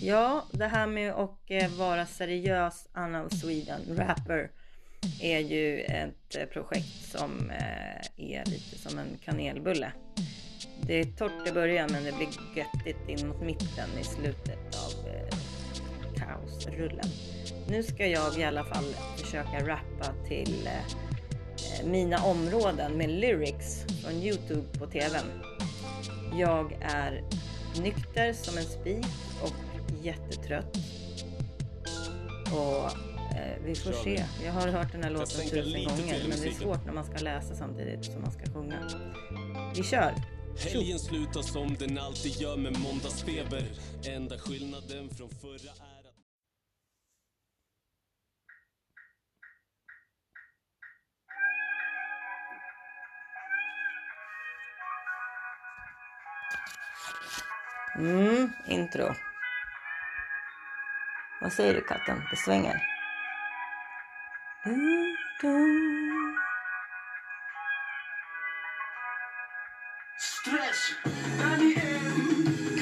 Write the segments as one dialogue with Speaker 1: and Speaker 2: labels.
Speaker 1: Ja, det här med att eh, vara seriös Anna of Sweden, rapper, är ju ett eh, projekt som eh, är lite som en kanelbulle. Det är torrt i början men det blir göttigt in mot mitten i slutet av kaosrullen. Nu ska jag i alla fall försöka rappa till mina områden med lyrics från Youtube på TVn. Jag är nykter som en spik och jättetrött. Och eh, vi får se. Jag har hört den här låten tusen gånger men det är svårt när man ska läsa samtidigt som man ska sjunga. Vi kör!
Speaker 2: Helgen slutar som den alltid gör med måndagsfeber. Enda skillnaden från förra är.
Speaker 1: Mm, intro. Vad säger du katten? Det svänger.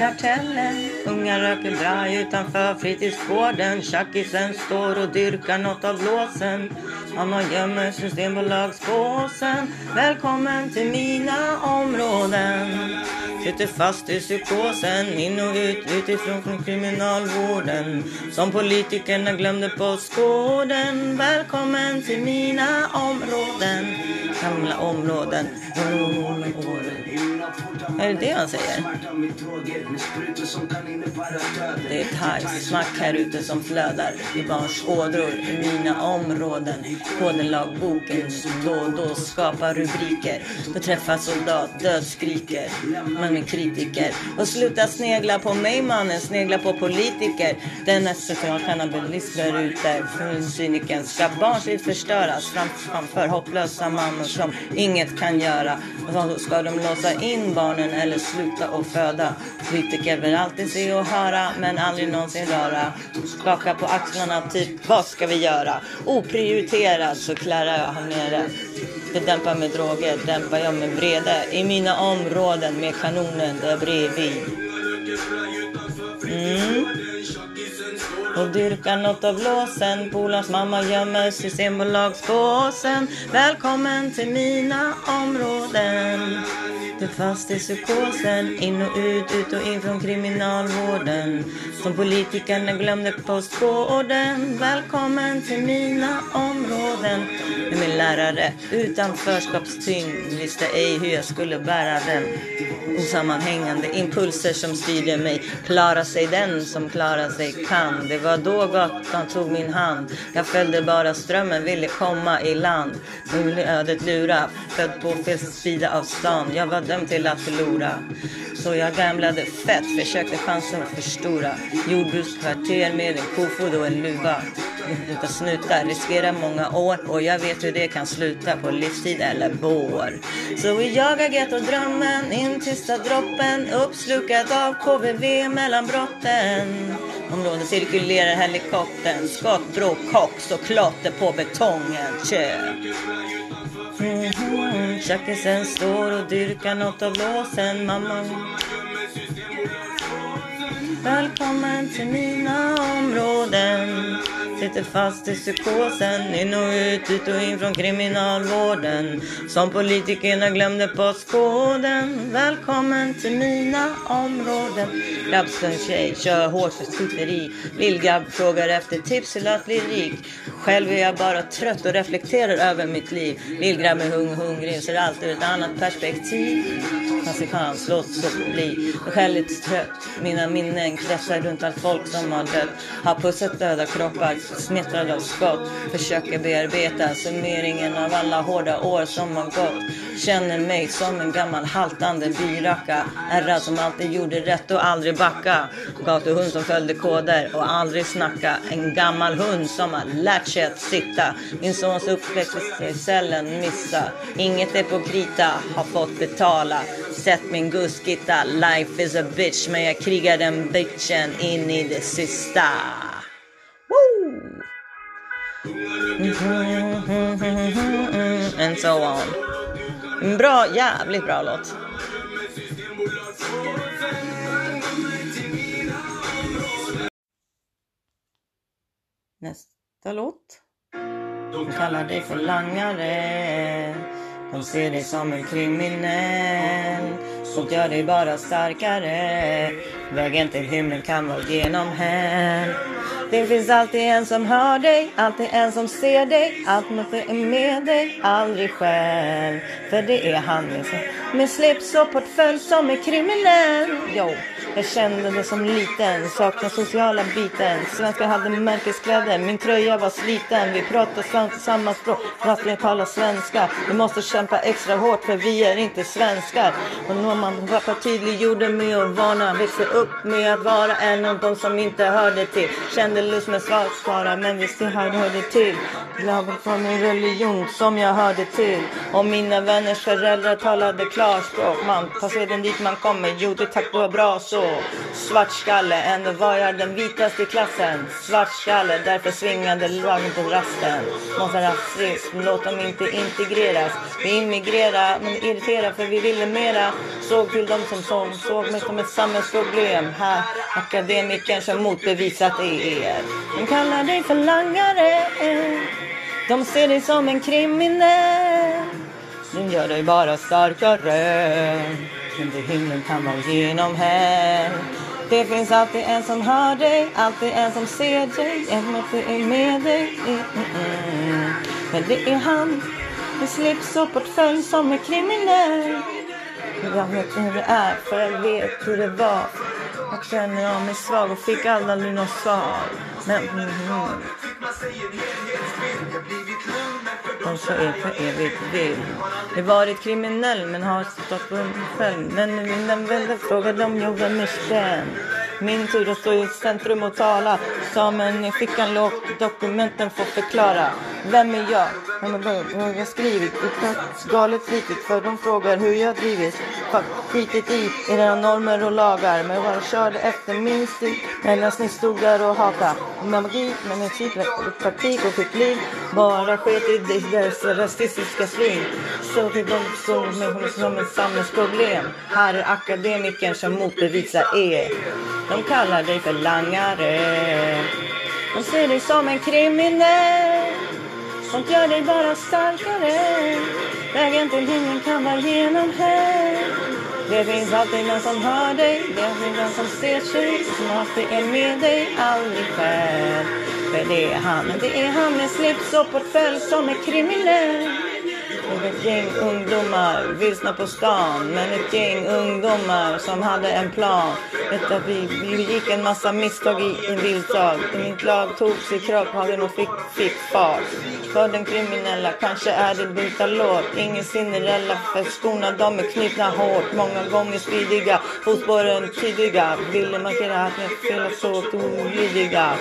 Speaker 1: Kartellen, unga röker braj utanför fritidsgården. Tjackisen står och dyrkar något av låsen. Mamma gömmer Systembolagspåsen Välkommen till mina områden. Sitter fast i psykosen, in och ut, utifrån från kriminalvården. Som politikerna glömde på skåden. Välkommen till mina områden. Gamla områden. Är det det han säger? Det är thai-smack här ute som flödar i barns ådror i mina områden. Kodenlagboken då och då skapar rubriker. Då träffar soldat, dödsskriker. Man är kritiker. Och sluta snegla på mig mannen, snegla på politiker. Den social cannabis där ute. Cynikern ska barns liv förstöras framför hopplösa mammor som inget kan göra. Och så ska de låsa in barn? Barnen eller sluta och föda. Politiker vill alltid se och höra men aldrig någonsin röra. Skaka på axlarna typ, vad ska vi göra? Oprioriterad så klarar jag här nere. Det dämpar med droger, dämpar jag med vrede. I mina områden med kanonen där bredvid. Mm. Och dyrkar något av låsen. Polarns mamma gömmer Systembolagsbåsen. Välkommen till mina områden. Det fast i psykosen. In och ut, ut och in från kriminalvården. Som politikerna glömde postkoden. Välkommen till mina områden. Med min lärare utan förskapstyngd visste ej hur jag skulle bära den. Osammanhängande impulser som styrde mig. Klara sig den som klara sig kan. Det var då gatan tog min hand. Jag följde bara strömmen, ville komma i land. Nu ville ödet lura. Född på fel sida av stan. Jag var dömd till att förlora. Så jag gamlade fett, försökte chansen att förstora. Jordbrukskvarter med en kofot och en luva. Utan snuta, riskerar många år och jag vet hur det kan sluta på livstid eller vår. Så vi jagar gettodrömmen in tysta droppen Uppslukad av KVV mellan brotten. Området cirkulerar helikoptern, skott, bråk, koks och klotter på betongen. Tjö. Mm. Tjackisen står och dyrkar något av låsen, mamma. Välkommen till mina områden. Sitter fast i psykosen, in och ut, ut och in från kriminalvården. Som politikerna glömde postkoden. Välkommen till mina områden. Grabbstung tjej, kör hårt för sitteri. Lillgrabb frågar efter tips till att bli rik. Själv är jag bara trött och reflekterar över mitt liv. Lillgrabb är hung hungrig, ser allt ur ett annat perspektiv. Afrikans, låt så bli. skäligt trött. Mina minnen kretsar runt allt folk som har dött. Har pussat döda kroppar smettrad av skott. Försöker bearbeta summeringen av alla hårda år som har gått. Känner mig som en gammal haltande byracka. Ärrad som alltid gjorde rätt och aldrig backa. Gatuhund som följde koder och aldrig snacka. En gammal hund som har lärt sig att sitta. Min sons uppväxt i cellen missa. Inget är på krita, har fått betala. Sett min gussgitta, life is a bitch. Men jag krigar den bitchen in i det sista. And so on. Bra, jävligt bra låt. Nästa låt. De kallar dig för langare. De ser dig som en kriminell. Sånt gör dig bara starkare. Vägen till himlen kan vara genom här. Det finns alltid en som hör dig, alltid en som ser dig. Allt måste är med dig, aldrig själv. För det är han med, med slips och portfölj som är kriminell. Jo. Jag kände det som liten, saknar sociala biten. Svenskar hade märkeskläder, min tröja var sliten. Vi pratar samma språk, fast vi talar svenska. Vi måste kämpa extra hårt för vi är inte svenskar. Och Norman pappa tydliggjorde med att varna. Växte upp med att vara en av de som inte hörde till. Kände lust med svartskara, men visste här hörde till. Lagen från min religion som jag hörde till. Och mina vänners föräldrar talade klarspråk. Man tar seden dit man kommer, jo det tack det var bra så. Svartskalle, ändå var jag den vitaste i klassen. Svartskalle, därför svingade lagen på rasten. Måste rasism, låt dem inte integreras. Vi immigrera, men irritera för vi ville mera. Såg till dem som såg, såg mig som ett samhällsproblem. Här, akademikern som motbevisat er. De kallar dig för langare. De ser dig som en kriminell. Den gör dig bara starkare. Under himlen kan man genom här. Det finns alltid en som hör dig, alltid en som ser dig, en att är med dig. Mm, mm. Men det är han med slips och portfölj som är kriminell. Jag vet hur det är, för jag vet hur det var. Jag känner jag mig svag och fick aldrig något svar. Men... Mm, mm. de sa är för evigt vill. Jag varit kriminell men har stått på mig själv. Men nu vill den frågade om jag var misstänkt. Min tur att stå i centrum och tala. Samen i fickan låg dokumenten får förklara. Vem är jag? Vad jag skrivit? Galet flitigt för de frågar hur jag drivit. Skitit i era normer och lagar. Men bara körde efter min stil. Medan ni stod där och hata. Med magi, typ med min praktik och fick liv. Bara sket i dessa rasistiska svin. Så till de som, som ett samhällsproblem. Här är akademikern som motbevisar er. De kallar dig för langare. De ser dig som en kriminell. Sånt gör dig bara starkare. Vägen till himlen kan vara genom här. Det finns alltid någon som hör dig. Det finns någon som ser sig. Som alltid är med dig, aldrig själv. För det är han, det är han med slips och portfölj som är kriminell. Och ett gäng ungdomar vilsna på stan. Men ett gäng ungdomar som hade en plan. Detta vi, vi gick en massa misstag i en vildtag. Mitt lag tog sig kropp, hade nog fick, fick fart. För den kriminella kanske är det byta låt. Ingen Cinderella för skorna de är knutna hårt. Många gånger spydiga, fotspåren tydliga. Ville markera att ni fel så olydiga.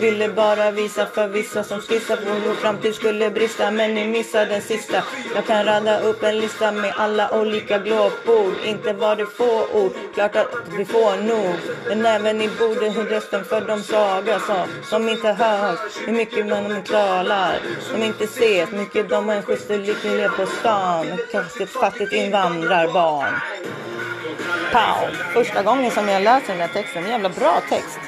Speaker 1: Ville bara visa för vissa som skissar på hur framtid skulle brista. Men ni missar den sista. Jag kan rada upp en lista med alla olika glåpord. Inte var det få ord, klart att vi får nog. Men även i bordet rösten för de svaga sa som inte hörs. Hur mycket man de talar, som inte ses. Mycket de människor som lyckliga på stan. Kanske ett fattigt invandrarbarn. Pow! Första gången som jag läser den här texten. Jävla bra text.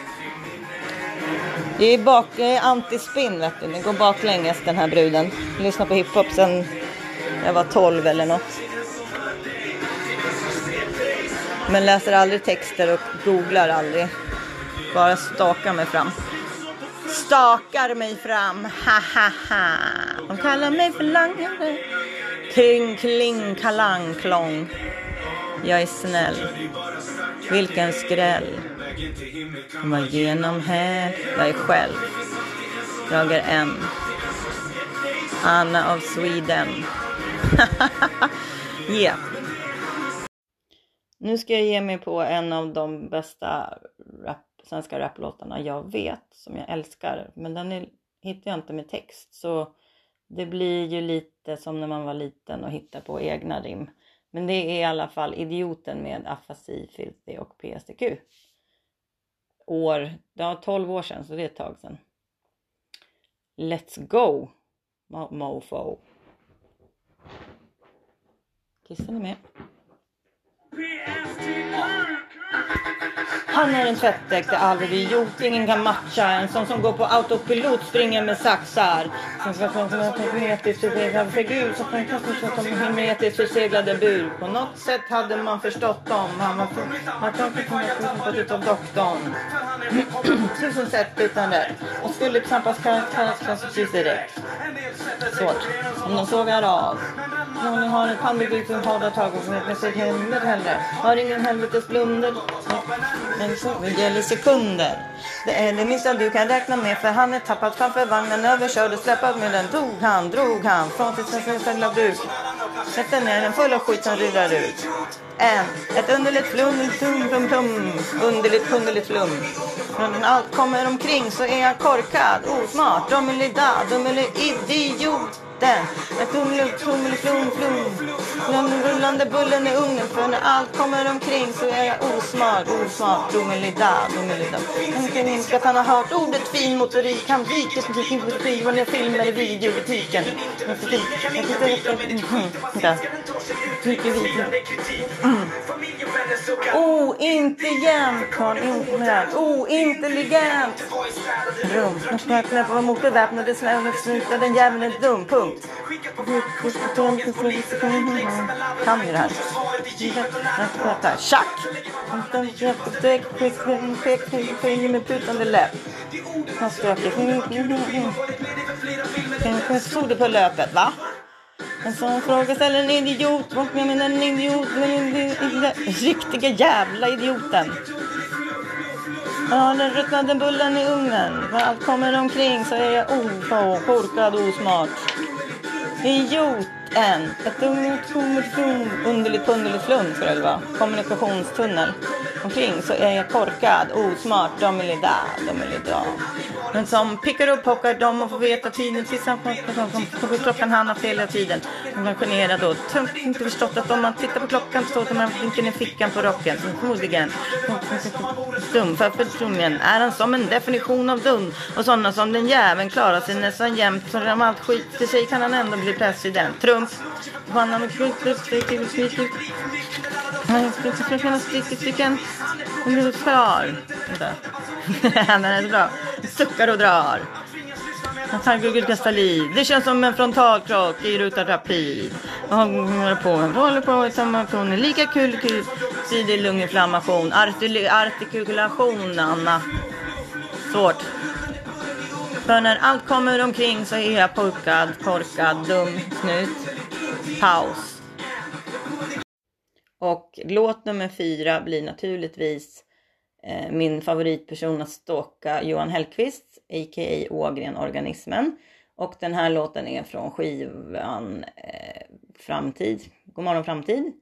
Speaker 1: Jag är, bak, är antispinn vet du. Den går baklänges den här bruden. Lyssnar på hiphop sen jag var 12 eller något. Men läser aldrig texter och googlar aldrig. Bara stakar mig fram. Stakar mig fram, ha ha ha. De kallar mig för langare. Kling kling kalang klong. Jag är snäll. Vilken skräll. Komma var genom här. Jag är själv. Jag är en. Anna av Sweden. yeah. Nu ska jag ge mig på en av de bästa rap, svenska raplåtarna jag vet, som jag älskar. Men den är, hittar jag inte med text. Så det blir ju lite som när man var liten och hittade på egna rim. Men det är i alla fall Idioten med Afasi, Filthy och PSTQ. År, det var 12 år sedan så det är ett tag sedan. Let's go mofo. Kissen är med. Han är en tvättdäck det aldrig gjort. Ingen kan matcha. En sån som går på autopilot springer med saxar. Som ska få en hermetiskt förseglad figur. som kan kastas som hermetiskt förseglade bur. På något sätt hade man förstått dem. Han var man kan inte fått utav doktorn. Tusen sätt utan rätt. Och skulle knappast kallas precis direkt. Svårt. Om de sågar av. Om ni har ett pannbygge som hårda tag och med sig händer hellre. Har ingen helvetes blunder. Men mm så det gäller sekunder. Det är det minsta du kan räkna med för han är tappad framför vagnen överkörd och släpad med den. Tog han, drog han från sitt ställa bruk. Sätter ner den full av skit som rullar ut. En, ett underligt flum, tum, tum, tum. Underligt, underligt flum. När allt kommer omkring så är jag korkad, osmart, dum dummelig idiot den. Ett tummelum, tummelflum, flum. Den rullande bullen i ugnen. För när allt kommer omkring så är jag osmart, osmart, dummelida, dummelida. Jag kan minska att han har hört ordet fin motorik. Han viker skivan när filmer i videobutiken. Ointelligent, ointelligent, ointelligent. Rumsnöppet var mot beväpnade slävsnutade den jäveln är dum. Punkt. Kan ju det här. Vänta, Tjack! Med putande läpp. Han stökig. Kanske stod det på löpet, va? En sån fråga ställer en idiot. Vad jag menar en idiot? Riktiga jävla idioten. Ja, den ruttnade bullen i ugnen. När allt kommer omkring så är jag oh, korkad och osmart. Idioten. Ett underligt punderligt flum ska det väl vara. Kommunikationstunnel. Omkring så är jag korkad, osmart, domelida, domelida. Men som pickar upp pockar dom och får veta tiden tills han på klockan han har fel hela tiden. Han kan generad och tungt inte förstått att om man tittar på klockan så står man flinken i fickan på rocken. Som Förmodligen dum för personligen är han som en definition av dum. Och sådana som den jäveln klarar sig nästan jämt. Så om allt skiter sig kan han ändå bli president. Trump. Han har han ska finnas stycken. Hon blir klar. Den är så bra. Suckar och drar. Han tar nästa liv. Det känns som en frontalkrock i ruta rapid. Han håller på, han håller på i samma ton. Lika kul, kul. Sidig lunginflammation. Artikulation, Anna. Svårt. För när allt kommer omkring så är jag puckad, korkad, dum, snut. Paus. Och låt nummer fyra blir naturligtvis eh, min favoritperson att ståka Johan Hellqvist, a.k.a. Ågren Organismen. Och den här låten är från skivan eh, Framtid, Godmorgon Framtid,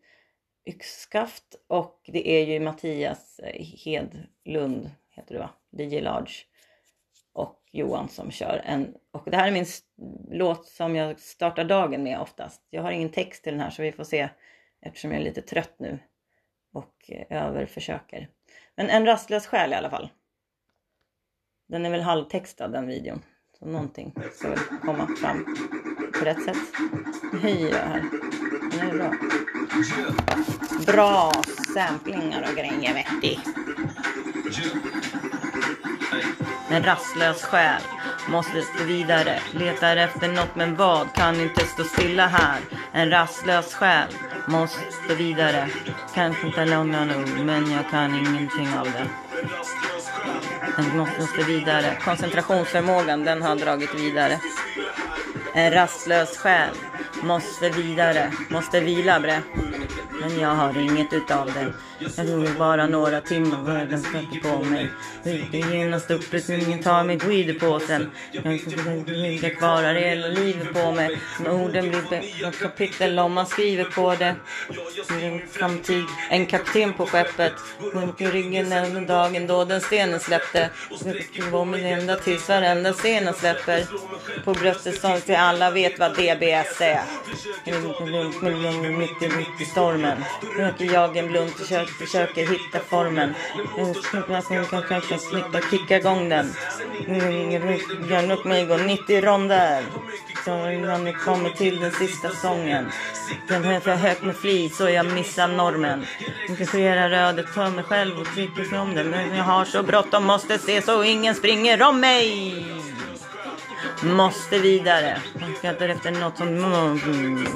Speaker 1: Yxskaft och det är ju Mattias eh, Hedlund, heter det va, DJ Large och Johan som kör. En, och det här är min låt som jag startar dagen med oftast. Jag har ingen text till den här så vi får se eftersom jag är lite trött nu och eh, överförsöker. Men en rastlös själ i alla fall. Den är väl halvtextad den videon. Så någonting ska väl komma fram på rätt sätt. Höjer jag här. Den är bra. Bra samplingar och grejer vet du. En rastlös själ måste vidare. Letar efter något men vad? Kan inte stå stilla här. En rastlös själ måste vidare. Kanske inte långa nog, men jag kan ingenting av det. Den måste vidare. Koncentrationsförmågan, den har dragit vidare. En rastlös själ måste vidare. Måste vila bre. Men jag har inget utav det. Jag tog bara några timmar världen stötte på mig. Det genast upp, ingen tar mitt weed i påsen. Jag kvar har hela livet på mig. Men orden blir ett kapitel om man skriver på det. Framtid. En kapten på skeppet. På ryggen den dagen då den stenen släppte. Skriva om ända tills varenda stenen släpper. På bröstet sång till alla vet vad DBS är. Mitt i stormen. Röker jag en blunt och kör jag försöker hitta formen. Mm, jag kan kanske slippa kicka igång den. Mm, jag upp mig går 90 ronder. Så när vi kommer till den sista sången. Den är för högt med flit så jag missar normen. Intresserar rödet för mig själv och trycker från den. Men jag har så bråttom, måste se så ingen springer om mig. Måste vidare. Jag skrattar efter något som... Mm.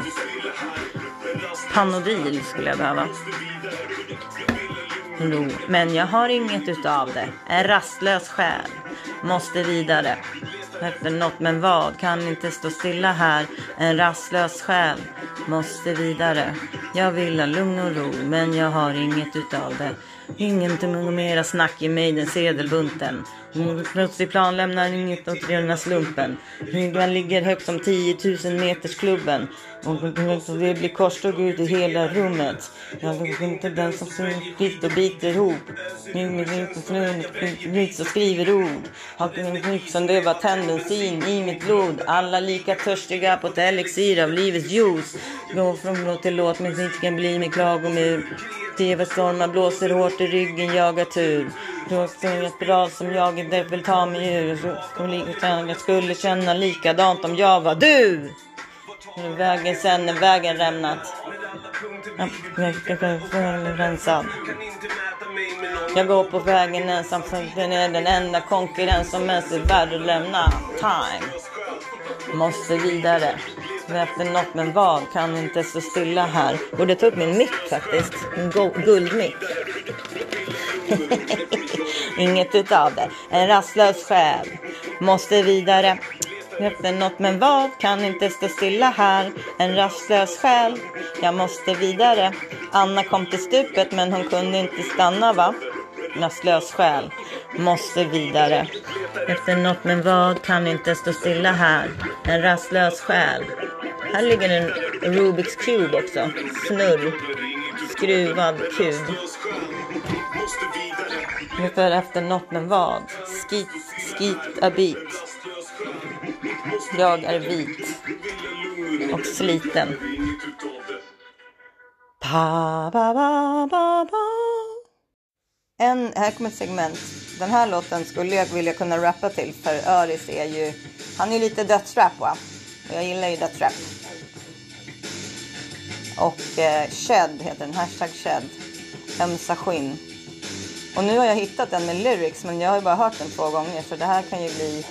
Speaker 1: Panodil skulle jag behöva. Jo, men jag har inget utav det. En rastlös själ. Måste vidare. Efter något, men vad? Kan inte stå stilla här. En rastlös själ. Måste vidare. Jag vill ha lugn och ro, men jag har inget utav det. Inget mera snack i mig den sedelbunten. Plötslig plan lämnar inget åt rena slumpen. Man ligger högt som 10 000 meters klubben. Och det blir korståg ut i hela rummet. Jag är inte den som skriver och biter ihop. Nytt och skriver ord. Har som det var tendensin i mitt blod. Alla lika törstiga på ett elixir av livets juice. Gå från låt till låt, musiken blir min klagomur. TV-stormar blåser hårt i ryggen, jagar tur. Blåser en spiral som jag inte vill ta mig ur. Jag skulle känna likadant om jag var du. Vägen sen när vägen rämnat. Rensad. Jag går på vägen ensam för den är den enda konkurrens som ens är värd att lämna. Time. Måste vidare. Efter något men vad kan inte stå stilla här. Borde ta upp min mick faktiskt. En guldmick. Inget utav det. En rastlös själ. Måste vidare. Efter något men vad kan inte stå stilla här. En rastlös själ. Jag måste vidare. Anna kom till stupet men hon kunde inte stanna va? Rastlös själ. Måste vidare. Efter något men vad kan inte stå stilla här. En rastlös själ. Här ligger en Rubiks kub också. Snurr. Skruvad kub. Ungefär efter något men vad. Skit, skit a bit. Jag är vit. Och sliten. Pa, ba, ba, ba, ba. En, här kommer ett segment. Den här låten skulle jag vilja kunna rappa till för Öris är ju, han är lite dödsrap va? Och jag gillar ju dödsrap. Och eh, Shed heter den, hashtag Shed. Ömsa skinn. Och nu har jag hittat den med lyrics men jag har ju bara hört den två gånger så det här kan ju bli...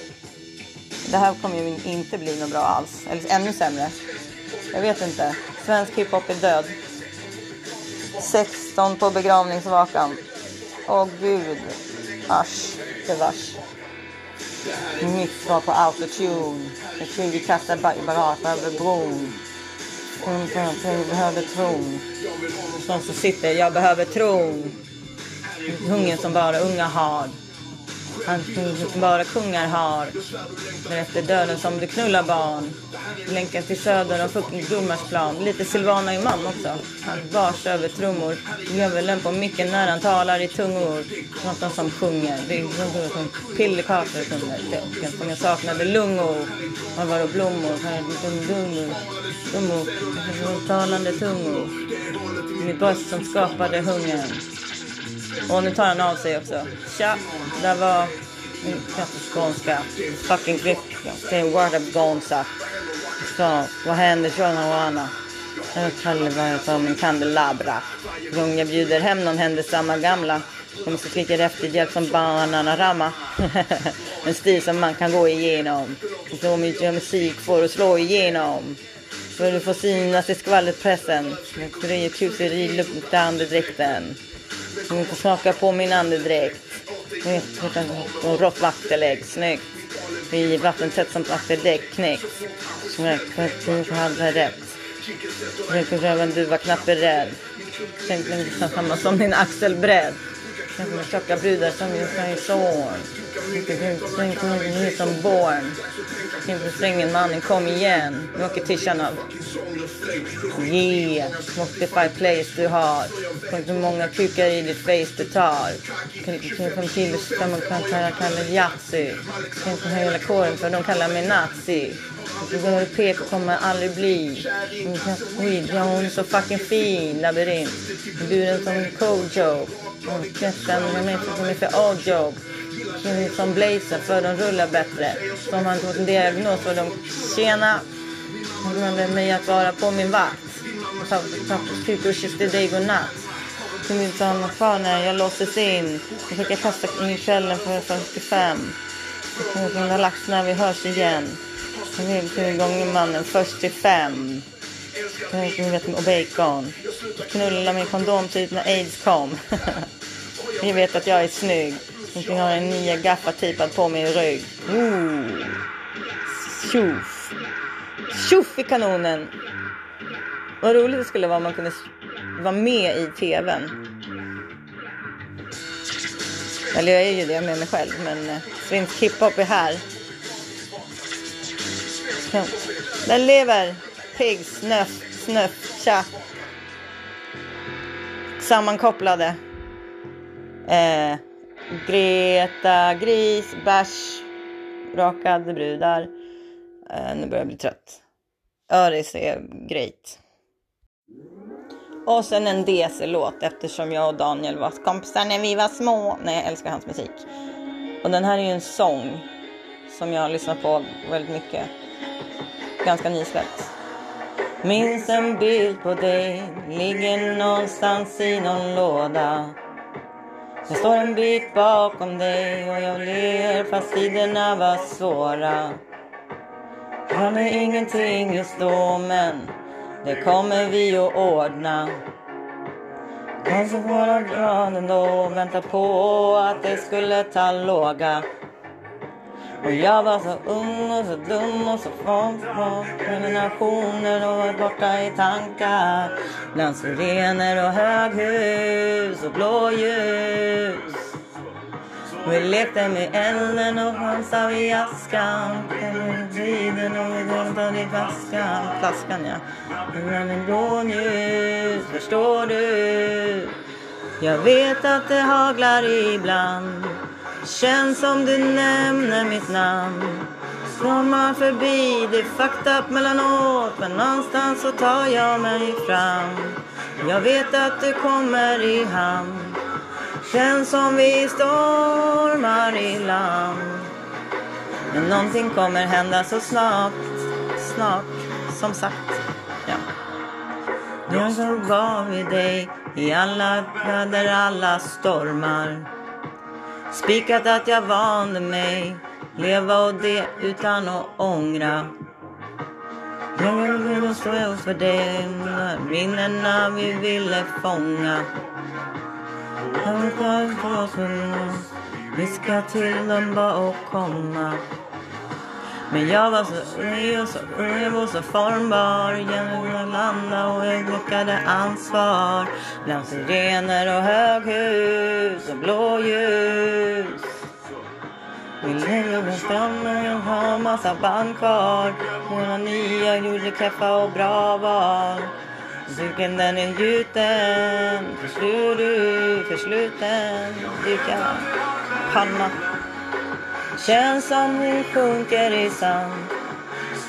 Speaker 1: Det här kommer ju inte bli något bra alls. Eller ännu sämre. Jag vet inte. Svensk hiphop är död. 16 på begravningsvakan. Åh gud. Asch. Bevars. Mitt svar på autotune. Jag 20 kastar bagage över bron. Jag behöver tron. Någon som sitter, jag behöver tron. Hungern som bara unga har. Han som bara kungar har. efter döden som du knullar barn. Länken till söder och fucking plan Lite Silvana Imam också. Han bars över trummor. Djävulen på micken när han talar i tungor. Något som sjunger. Det är som pillekakor sjunger. Som jag saknade lungor. Var var och blommor. Dummor. Dummor. Talande tungor. Mitt bröst som skapade hungern. Och nu tar han av sig också. Tja, där var min skånska. Fucking klippa. Say word of gonza. Så, vad händer Johanna? Jag kallar som en kandelabra. Gång jag bjuder hem någon händer samma gamla. Kommer så skriker efterhjälp som Bananarama. en stil som man kan gå igenom. Och Så mycket musik får du slå igenom. För du får synas i skvallerpressen. Det är kuseri dräkten andedräkten. Jag får smaka på min andedräkt. Och rått vattenlägg, snyggt. I vattentätt som vattendäck, knäckt. Jag hade rätt. Röven, du var knappt beredd. Tänkte samma som din axelbredd. Tänk tjocka brudar som just i sår. Sen kommer vi hit som born. Inför strängen mannen, kom igen. Nu åker tishan av. Yeah, Spotify plays du har. Tänk hur många kukar i ditt face du tar. Kan inte komma till som kan kalla Yatzy. Kan inte höja hela kåren för de kallar mig nazi. Du PK kommer aldrig bli. Weed, ja hon är så fucking fin. Labyrint. Buren som Kojo. Käften med mig för Ojo. Som Blazer för de rullar bättre. Som har fått en diagnos och de tjena. Glömde mig att vara på min vakt. Typ och kysste dig godnatt. Kunde inte ha något kvar när jag låstes in. Jag fick kasta in i kvällen för 45. Jag kommer ha lagt när vi hörs igen. Tre gånger mannen, först till fem. Och bacon. Knulla med kondom typ när aids kom. Ni vet att jag är snygg. Jag har en nya gaffa typad på min rygg. Ooh. Tjoff. Tjoff i kanonen. Vad roligt det skulle vara om man kunde vara med i tvn. Eller jag är ju det med mig själv, men eh, svensk hiphop är här. Den lever. Pigg, snöff, snöff, tja. Sammankopplade. Eh, Greta, gris, bärs, rakade brudar. Eh, nu börjar jag bli trött. Öris är great. Och sen en DC-låt eftersom jag och Daniel var kompisar när vi var små. Nej, jag älskar hans musik. Och den här är ju en sång som jag har lyssnat på väldigt mycket ganska nysläppt. Minns en bild på dig, ligger någonstans i någon låda. Jag står en bit bakom dig och jag ler fast tiderna var svåra. Jag hade ingenting just då men det kommer vi att ordna. Kanske vara glad ändå, vänta på att det skulle ta låga. Och jag var så ung och så dum och så från generationer och var borta i tankar. Bland sirener och höghus och blåljus. Vi lekte med elden och chansade vid askan. Tiden och vi drömde i flaskan. Flaskan ja. Men en blåljus, förstår du? Jag vet att det haglar ibland. Känns som du nämner mitt namn. Strömmar förbi, det är fucked up mellanåt. Men någonstans så tar jag mig fram. Jag vet att du kommer i hamn. Känns som vi stormar i land. Men någonting kommer hända så snart, snart, som sagt. Ja. Jag gav i dig i alla väder, alla stormar. Spikat att jag vande mig leva och det utan att ångra. Jag står jag för det minnena vi ville fånga. Vi ska till dem bara och komma. Men jag var så ung och så ung, och så formbar. Jag landa och jag ansvar. Bland sirener och höghus och blåljus. Min lejon på stranden, jag har massa band kvar. Några nya gjorde keffa och bra val. Duken den är gjuten, förstår du, försluten, dyka panna. Känns som vi sjunker i sand.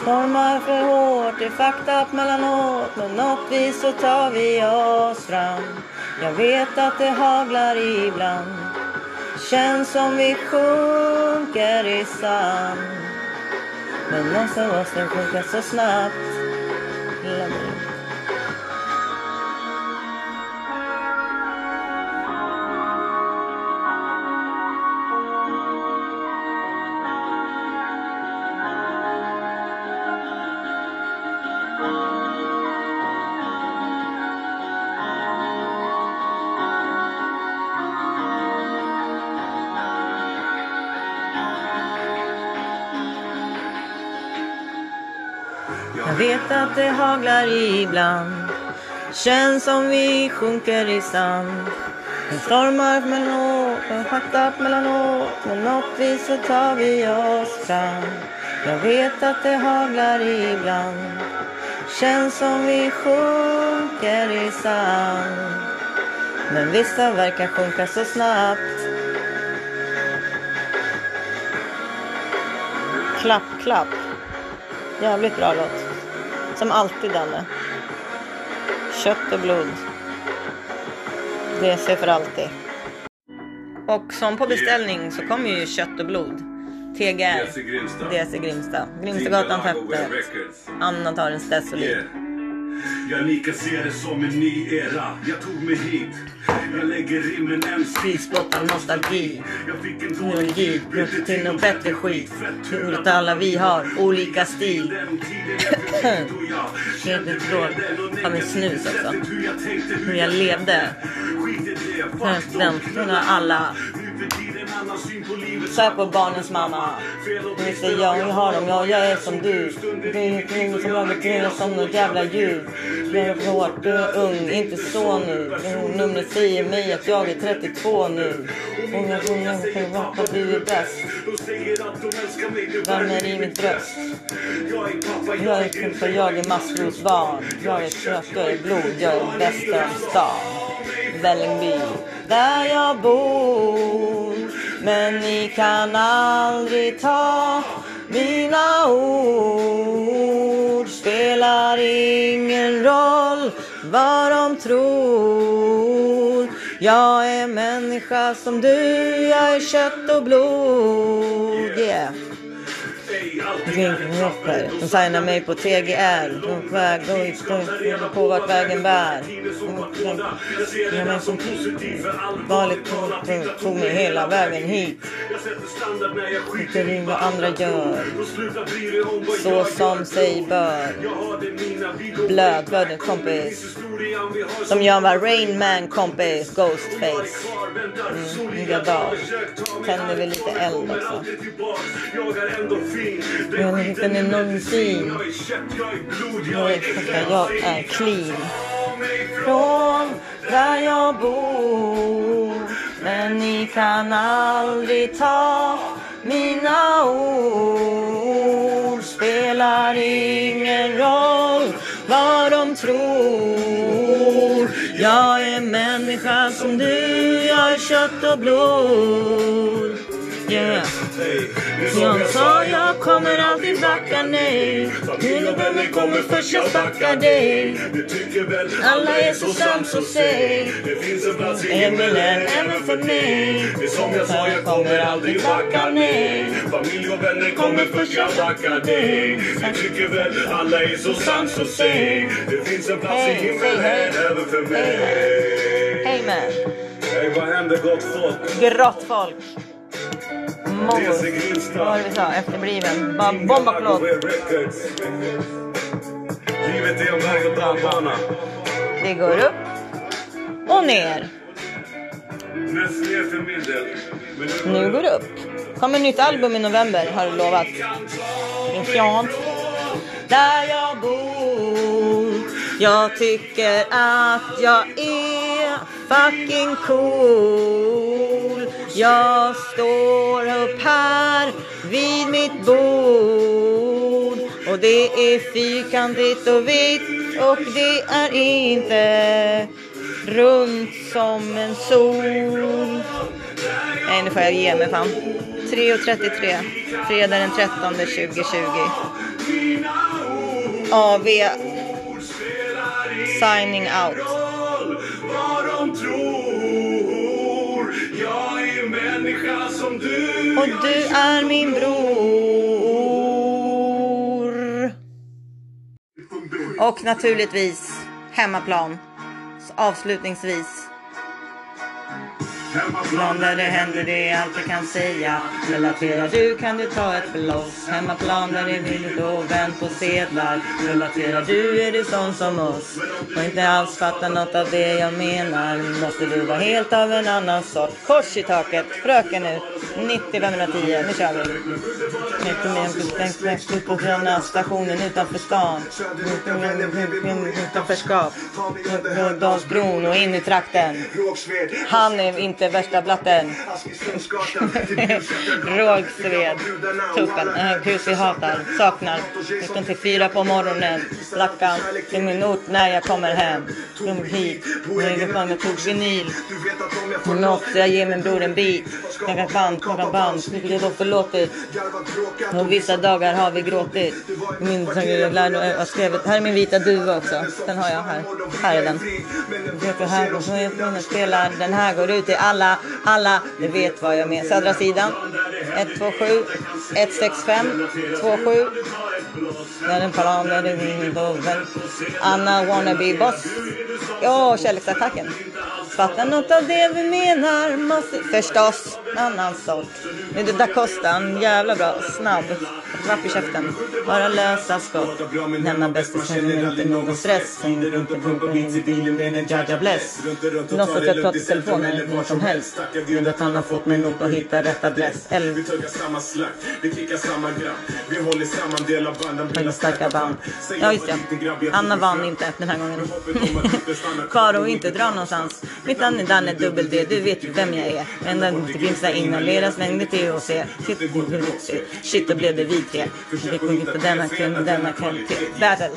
Speaker 1: Stormar för hårt, det är fucked up mellanåt. Men något vis så tar vi oss fram. Jag vet att det haglar ibland. Känns som vi sjunker i sand. Men någonstans måste sjunka så snabbt. Att det haglar ibland. Känns som vi sjunker i sand. Det stormar mellan och schaktat mellanåt. Men något vis så tar vi oss fram. Jag vet att det haglar ibland. Känns som vi sjunker i sand. Men vissa verkar sjunka så snabbt. Klapp, klapp. Jävligt bra låt. Som alltid Danne. Kött och blod. DC för alltid. Och som på beställning så kommer ju Kött och blod. TGR.
Speaker 3: DC Grimsta.
Speaker 1: DC Grimsta. Grimstagatan 50. Anna tar en Stesolid.
Speaker 3: Jag lika ser det som en ny era. Jag tog mig hit. Jag lägger rimmen en
Speaker 1: Frispottar nostalgi.
Speaker 3: Jag fick en
Speaker 1: Teknologi, brutit till något bättre skit. Tur att alla vi har olika stil. Helt tråd. Har med snus också. Hur jag levde. Förväntningarna alla. Så på barnens mamma. Hon säger jag jag har dem. Ja, jag är som du. Det är ingenting som lagar kvinnor som något jävla djur. Jag är för hårt, du är ung, inte så nu. Numret säger mig att jag är 32 nu. Unga unga, tror jag du är bäst. Vänner i mitt bröst. Jag är pappa, jag är maskrosbarn. Jag är kött, jag är blod, jag är bästa stan. Vällingby, där jag bor. Men ni kan aldrig ta mina ord. Spelar ingen roll vad de tror. Jag är människa som du, jag är kött och blod. Yeah. De signar mig på TGR. De på väg och på vart vägen bär. Jag är som galet tog, tog mig hela vägen hit. Inte vi vad andra gör. Så som sig bör. Blöd, blöd kompis. Som jag var Rain Man kompis, Ghostface. Mm, nya dag. Tänder vi lite eld också. Jag är inte är någonsin. Jag är, jag är clean. Från där jag bor. Men ni kan aldrig ta mina ord. Spelar ingen roll vad de tror. Jag är människa som du, jag är kött och blod. Yeah. Jag sa jag kommer alltid backa nej. Mina vänner kommer först, jag backar dig. Alla är så sams och säg. Himlen även för mig.
Speaker 3: Det som jag sa, jag kommer aldrig backa nej. Familj och vänner kommer först, jag backar dig. Vi tycker väl alla är så sams och säg. Det finns en plats i himlen även för mig.
Speaker 1: Hej,
Speaker 3: vad händer gott folk?
Speaker 1: Grått folk. Mor. Vad var det vi sa? Efterbliven. Bara bombaklott.
Speaker 3: Livet är en berg och dalbana.
Speaker 1: Det går upp och ner.
Speaker 3: Mest ner för min del. Men nu
Speaker 1: går det upp. Kommer nytt album i november har du lovat. Där jag bor. Jag tycker att jag är fucking cool. Jag står upp här vid mitt bord. Och det är fyrkantigt och vitt och det är inte runt som en sol. Nej, nu får jag ge mig fan. 3.33, fredag den 13 2020. AV
Speaker 3: som du.
Speaker 1: Och du är min bror. Och naturligtvis hemmaplan. Så Avslutningsvis. Hemmaplan där det händer det är allt jag kan säga. Relaterar du kan du ta ett bloss Hemmaplan där det är villigt och vänt på sedlar. Relaterar du är du sån som oss. Och inte alls fattar något av det jag menar. Måste du vara helt av en annan sort. Kors i taket. Fröken nu. 90 510. Nu kör vi. Ut på gröna stationen utanför stan. Utanförskap. Dalsbron och in i trakten. Han är inte inte värsta blatten. Rågsved. Tuppen. Äh, hus vi hatar. Saknar. 19 till 4 på morgonen. Lackan till min ort när jag kommer hem. Kom hit. Jag tog vinyl. Något, jag ger min bror en bit. Knacka band, knacka band. Det är då förlåtet. Och vissa dagar har vi gråtit. Min, jag, lärde, jag skrev, här är min vita duva också. Den har jag här. Här är den. Jag här och så jag spelar. Den här går ut till alla, alla. Vet vad jag menar. Södra sidan. 127 165 27. Anna wannabe boss. Ja, kärleksattacken. Fattar något av det vi menar måste förstås annan sort. Nu är det Da Costa, en jävla bra, snabb, rapp i käften. Bara lösa skott. Lämna bästisar, inte någon stress. Hänger runt och hits i bilen med en Jaja Bless. Någon att jag pratar i telefon eller vad som helst. Gud att han har fått mig nog att hitta rätt adress. Eller
Speaker 3: Vi tuggar samma slakt, vi kickar samma gram. Vi håller samman del av banden, bildar
Speaker 1: starka band. Ja just ja. Anna vann inte den här gången. Kvar och inte dra någonstans. Mitt namn är Danne Dubbel D. Du vet ju vem jag är. Men den inte finns där inhaleras mängder THC. Shit, då blev det vi tre. Vi sjunger på denna kväll, denna kväll. Battle.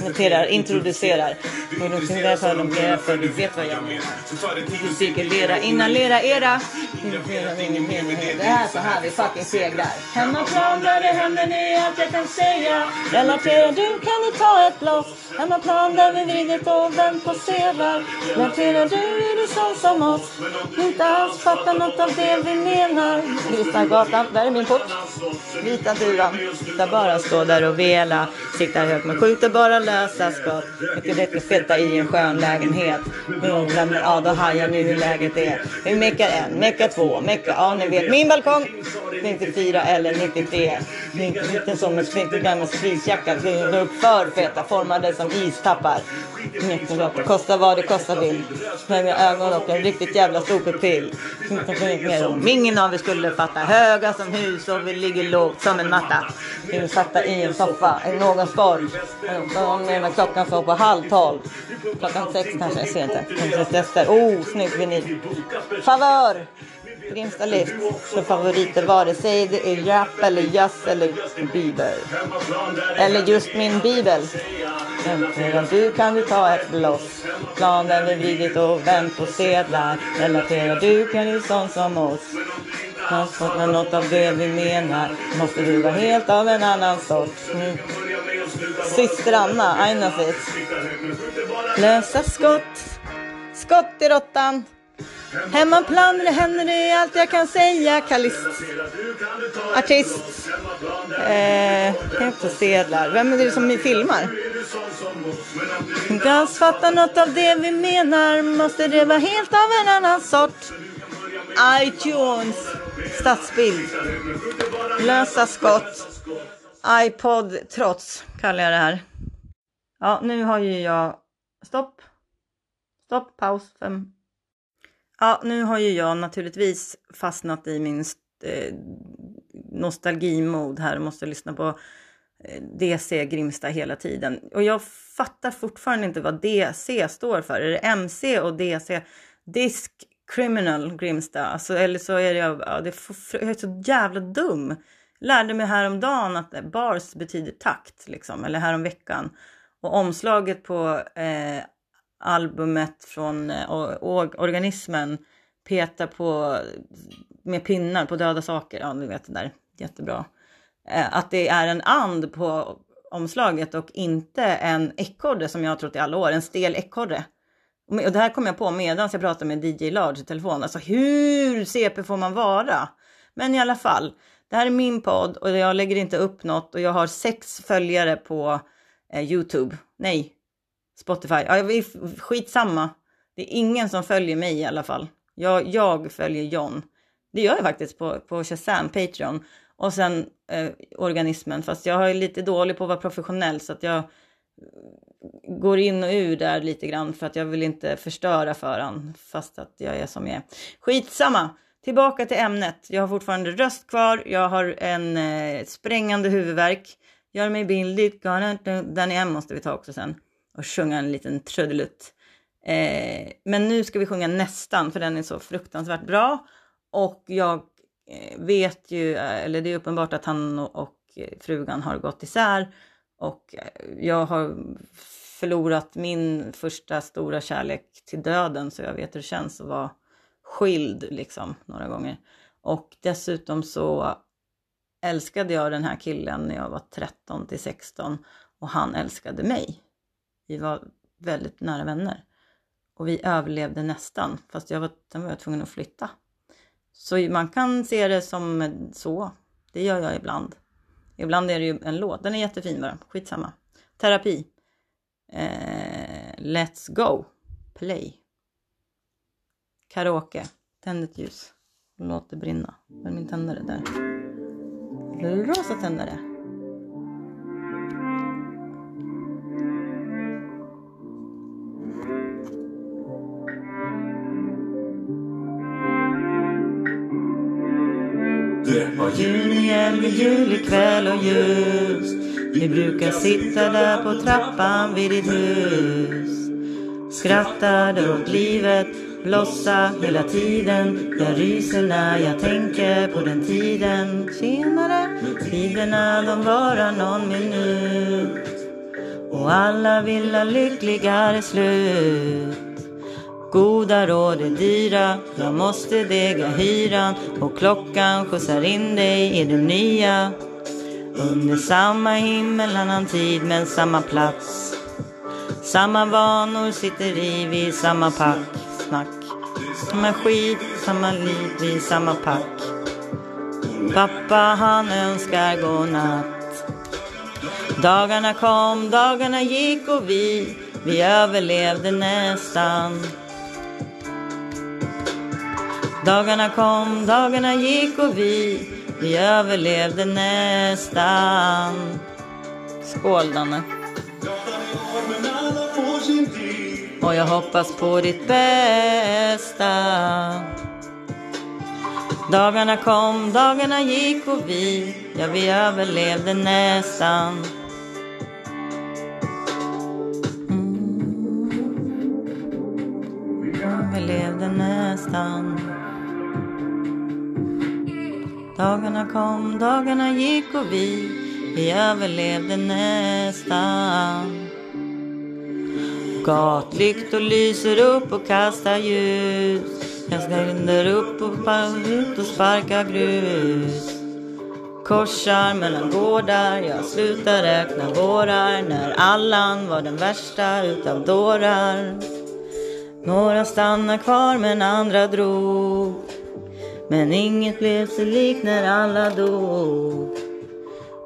Speaker 1: Noterar, introducerar. Noterar för de flera för du vet vad jag menar. Cirkulera, inhalera era. Det här är så här vi fucking segrar. Hemmaplan där det händer är allt jag kan säga. Relaterar du kan du ta ett bloss Hemmaplan där vi vridit och vänt på sedlar. Relaterar du är du sån som oss. Inte alls fattar något av det vi menar. Lyssnargatan, där är min port. Vita duvan. Där bara stå där och vela. Siktar högt men skjuter bara lösa skott. Mycket rätt feta i en skön lägenhet. Jag glömmer, ja då hajar ni hur läget är. Vi meckar en, meckar två, meckar, ja ni vet. Min balkong 94 eller 93. Lite som en splitter gammal spisjacka Går upp för feta, formade som istappar. Jättebra. Kostar vad det kostar vill. Höga ögon och en riktigt jävla stor pupill. Om ingen av er skulle fatta. Höga som hus och vi ligger lågt som en matta. Vi är satta i en soffa i någon form. och klockan står på halv tolv. Klockan sex kanske, jag ser inte. Kanske. Oh, snygg vinyl. Favör! Grimsta Lift för favoriter vare sig det är rap eller jazz eller bibel. Eller just min bibel. Äntligen du kan du ta ett bloss. Planen är vridit och vänt på sedlar. Relaterar du kan du sån som oss. Transporta något av det vi menar. Måste du vara helt av en annan sort. Mm. Syster Anna, Einafit. Lösa skott. Skott i råttan. Hemmaplan, det händer det är allt jag kan säga. Kalist. Artist. Eh, inte sedlar. Vem är det som filmar? Inte alls fattar något av det vi menar. Måste det vara helt av en annan sort. iTunes. Stadsbild. Lösa skott. iPod trots kallar jag det här. Ja, nu har ju jag... Stopp. Stopp, paus. Fem, Ja, nu har ju jag naturligtvis fastnat i min eh, nostalgimod här och måste lyssna på eh, DC Grimsta hela tiden. Och jag fattar fortfarande inte vad DC står för. Är det MC och DC? Disk Criminal Grimsta. Alltså, eller så är det, ja, det jag är så jävla dum. Lärde mig häromdagen att eh, bars betyder takt, liksom, eller häromveckan. Och omslaget på eh, albumet från eh, organismen petar på med pinnar på döda saker. Ja, ni vet det där. Jättebra. Eh, att det är en and på omslaget och inte en ekorre som jag har trott i alla år. En stel ekorre. Och det här kom jag på medan jag pratade med DJ Large i telefon. Alltså hur CP får man vara? Men i alla fall, det här är min podd och jag lägger inte upp något och jag har sex följare på eh, Youtube. Nej, Spotify. Ja, skitsamma. Det är ingen som följer mig i alla fall. Jag, jag följer John. Det gör jag faktiskt på, på Shazam, Patreon. Och sen eh, organismen. Fast jag är lite dålig på att vara professionell så att jag går in och ur där lite grann för att jag vill inte förstöra för han fast att jag är som jag är. Skitsamma! Tillbaka till ämnet. Jag har fortfarande röst kvar. Jag har en eh, sprängande huvudvärk. Gör mig billig. Den igen måste vi ta också sen och sjunga en liten trudelutt. Eh, men nu ska vi sjunga nästan för den är så fruktansvärt bra. Och jag eh, vet ju, eh, eller det är uppenbart att han och, frugan har gått isär. Och eh, jag har förlorat min första stora kärlek till döden så jag vet hur det känns att vara skild liksom några gånger. Och dessutom så älskade jag den här killen när jag var 13 till 16 och han älskade mig. Vi var väldigt nära vänner och vi överlevde nästan fast jag var, sen var jag tvungen att flytta. Så man kan se det som så. Det gör jag ibland. Ibland är det ju en låt. Den är jättefin bara. Skitsamma. Terapi. Eh, let's go. Play. Karaoke. Tänd ett ljus. Låt det brinna. Var min tändare? Där. Rosa tändare.
Speaker 3: Var jul
Speaker 1: Juni igen, vid julikväll och ljus. Vi brukar sitta där på trappan vid ditt hus. Skrattade åt livet, blossa hela tiden. Jag ryser när jag tänker på den tiden. Tjenare! Tiderna de varar någon minut. Och alla vill ha lyckligare slut. Goda råd är dyra, jag måste dega hyran och klockan skjutsar in dig i det nya. Under samma himmel annan tid men samma plats. Samma vanor sitter i vid samma pack, snack. Samma skit, samma liv vid samma pack. Pappa han önskar godnatt. Dagarna kom, dagarna gick och vi, vi överlevde nästan. Dagarna kom, dagarna gick och vi, vi överlevde nästan. Skål Danne.
Speaker 3: men alla får sin tid.
Speaker 1: Och jag hoppas på ditt bästa. Dagarna kom, dagarna gick och vi, ja vi överlevde nästan. Mm. Överlevde nästan. Dagarna kom, dagarna gick och vi, vi överlevde nästan. Gatlyktor lyser upp och kastar ljus. Jag ställer upp och ut och sparkar grus. Korsar mellan gårdar, jag slutar räkna vårar när Allan var den värsta utav dårar. Några stannar kvar men andra drog. Men inget blev sig likt när alla dog.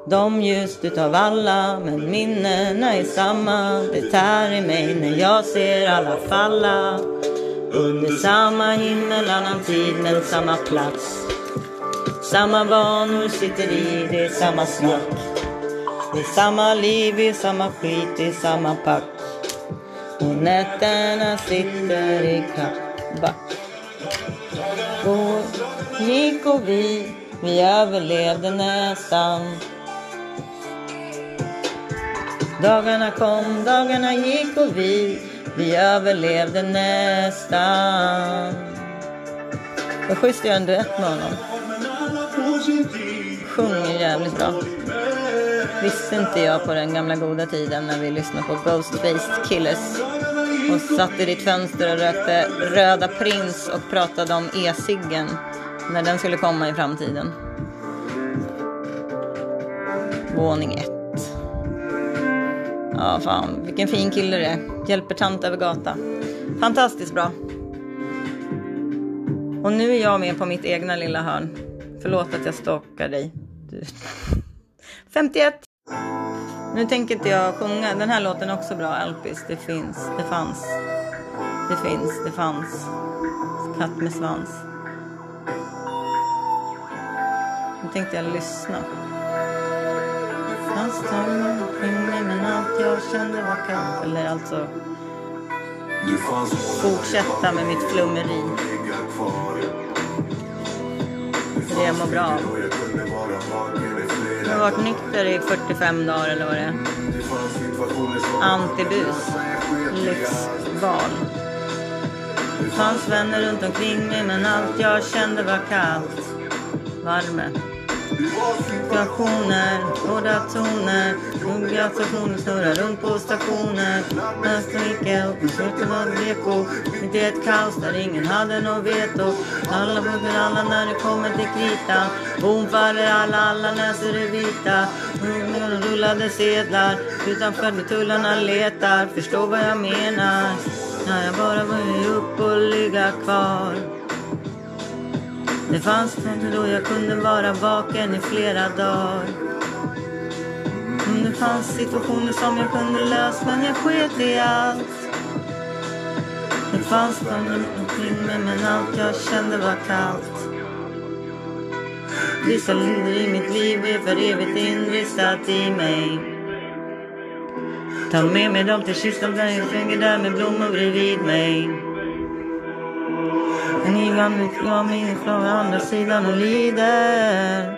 Speaker 1: De ljust utav alla, men minnena är samma. Det tär i mig när jag ser alla falla. Under samma himmel, annan tid, men samma plats. Samma vanor sitter i, det är samma snack. Det är samma liv, det är samma skit, det är samma pack. Och nätterna sitter i kappback. Gick och vi, vi överlevde nästan. Dagarna kom, dagarna gick och vi, vi överlevde nästan. Vad schysst att göra en duett med honom. Sjunger jävligt bra. Visste inte jag på den gamla goda tiden när vi lyssnade på Ghostface Killers och satt i ditt fönster och rökte Röda Prins och pratade om e-ciggen när den skulle komma i framtiden. Våning ett. Ja, fan, vilken fin kille det är. Hjälper tant över gata. Fantastiskt bra. Och nu är jag med på mitt egna lilla hörn. Förlåt att jag stalkar dig. Du. 51. Nu tänker inte jag sjunga. Den här låten är också bra, Alpis. Det finns, det fanns. Det finns, det fanns. Katt med svans. Nu tänkte jag lyssna. Fast strömmar sjunger men allt jag kände var kallt. Eller alltså fortsätta med mitt flummeri. Det jag mår bra av.
Speaker 3: Jag
Speaker 1: har varit nykter i 45 dagar eller vad det är. Antibus. Lyxval. Det fanns vänner runt omkring mig men allt jag kände var kallt. Värme. Stationer, hårda toner, hungriga stationer snurrar runt på stationer. Nästan gick slutet var reko. Mitt i ett kaos där ingen hade något veto. Alla punkter alla när det kommer till kritan. Bom faller alla, alla läser det vita. Mm, Rullade sedlar, utanför med tullarna letar. Förstår vad jag menar. När jag bara vill upp och ligga kvar. Det fanns stunder då jag kunde vara vaken i flera dagar. Det fanns situationer som jag kunde lösa men jag sket i allt. Det fanns stunder runt omkring mig men allt jag kände var kallt. Vissa linder i mitt liv är för evigt inristat i mig. Ta med mig dem till kistan där jag sjunger där med blommor bredvid mig. En givan jag mig från andra sidan och lider.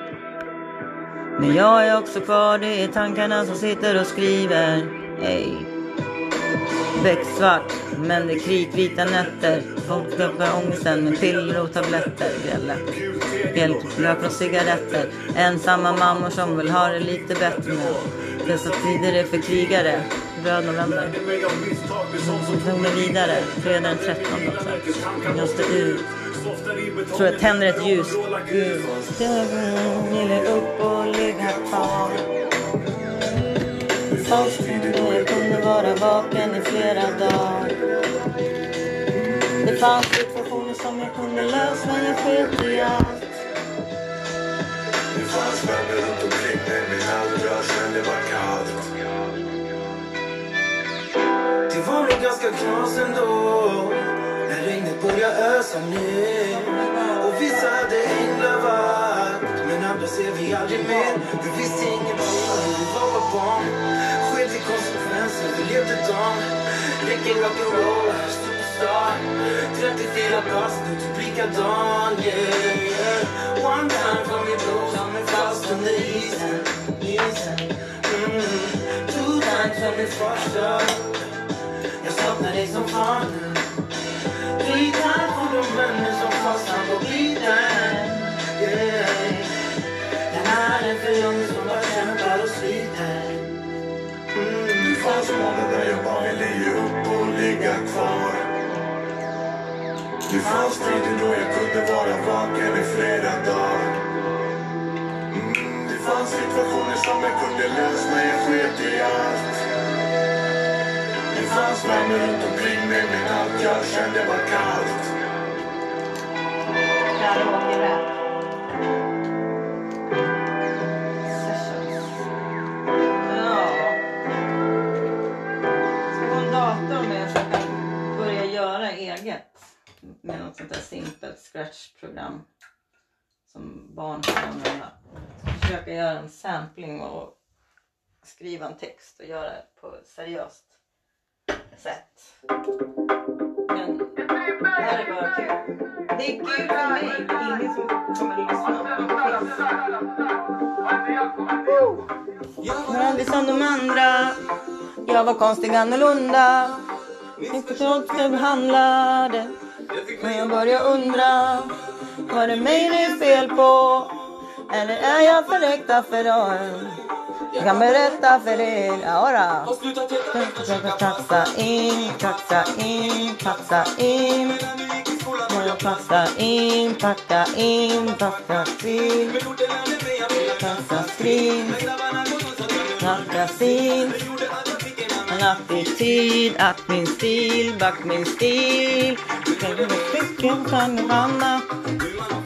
Speaker 1: Men jag är också kvar, det är tankarna som sitter och skriver. Hey. Becksvart, men det är kritvita nätter. Folk döper ångesten med piller och tabletter. Grälle, Bjälkrök och cigaretter. Ensamma mammor som vill ha det lite bättre nu. Dessa tider är för krigare. Röd november. Tog mig vidare. Fredag den 13 också. Jag måste ut. Tror jag tänder ett ljus. Gud. Ville upp och ligga kvar. Först när jag kunde vara vaken i flera dagar. Det fanns situationer som jag kunde lösa men jag sket i allt.
Speaker 3: Det fanns vänner runt omkring mig men allt jag kände var kallt.
Speaker 4: Det var nog ganska knas ändå när regnet började ösa ner. Och vissa hade änglavakt, men andra ser vi aldrig mer. Vi visste ingenting när vi var bara barn. Sket i konsekvenser, vi levde dagen. Räcker rock'n'roll, superstar. 34 bast, nu typ likadan, yeah, yeah. One time för min bror, som är fast under isen. isen. Mm. Two times för min första. Saknar dig som fan nu från de vänner som fastnar på biten yeah. Den här är för ung som bara kämpar och sliter mm.
Speaker 3: Det fanns många där jag bara ville ge upp och ligga kvar. Det fanns tider då jag kunde vara vaken i flera dagar. Mm, det fanns situationer som jag kunde lösa men jag sket i allt. Fanns vänner runt omkring mig men allt jag kände var kallt.
Speaker 1: Karaoke-rap. En dator med börja göra eget. Med något sånt där simpelt scratchprogram Som barn kan använda. Försöka göra en sampling och skriva en text och göra det på seriöst sätt. Men det här är bara kul. Det är kul för mig. Det är ingen som kommer lyssna. Jag var aldrig som de andra. Jag var konstig annorlunda. Inte trots jag behandlade. Men jag börjar undra. Var det mig det är fel på? Eller är jag för äkta för dem? Jag kan berätta för er. Då. Taxa in, taxa in, taxa in. Passar in, packa in, packa in. Passa skrin, packa sin. En attityd, att min stil, back min stil. Ficken kan min mamma.